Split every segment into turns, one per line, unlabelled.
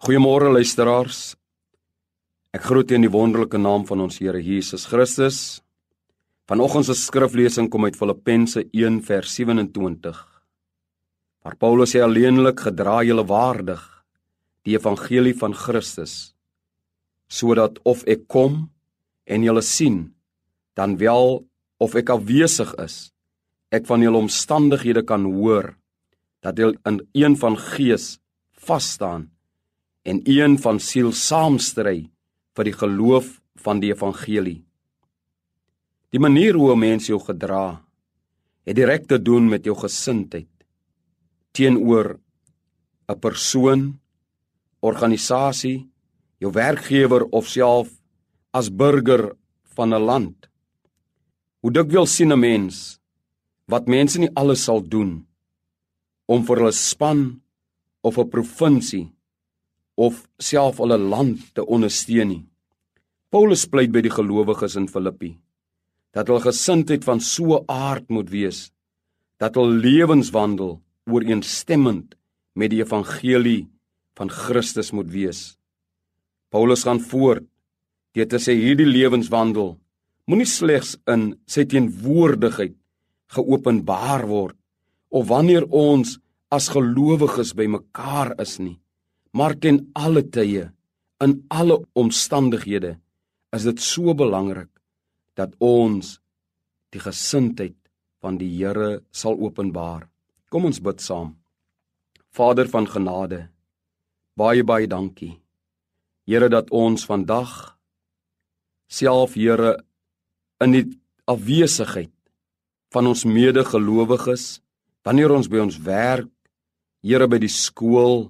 Goeiemôre luisteraars. Ek groet u in die wonderlike naam van ons Here Jesus Christus. Vanoggend se skriflesing kom uit Filippense 1 vers 27. Waar Paulus sê alleenlik gedra julle waardig die evangelie van Christus sodat of ek kom en julle sien dan wel of ek afwesig is ek van julle omstandighede kan hoor dat julle in een van gees vas staan en een van siel saamstry vir die geloof van die evangelie. Die manier hoe 'n mens jou gedra, het direk te doen met jou gesindheid teenoor 'n persoon, organisasie, jou werkgewer of self as burger van 'n land. Hoe dikwels sien 'n mens wat mense nie alles sal doen om vir hulle span of 'n provinsie of self hulle land te ondersteun nie. Paulus pleit by die gelowiges in Filippi dat hulle gesindheid van so 'n aard moet wees dat hul lewenswandel ooreenstemmend met die evangelie van Christus moet wees. Paulus gaan voort deur te sê hierdie lewenswandel moenie slegs in sy teenwoordigheid geopenbaar word of wanneer ons as gelowiges bymekaar is nie maar ten alle tye in alle omstandighede is dit so belangrik dat ons die gesindheid van die Here sal openbaar. Kom ons bid saam. Vader van genade, baie baie dankie. Here dat ons vandag self Here in die afwesigheid van ons medegelowiges, wanneer ons by ons werk, Here by die skool,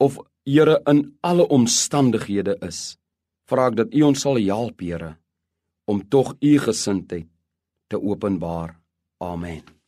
of Here in alle omstandighede is, vra ek dat U ons sal help, Here, om tog U gesindheid te openbaar. Amen.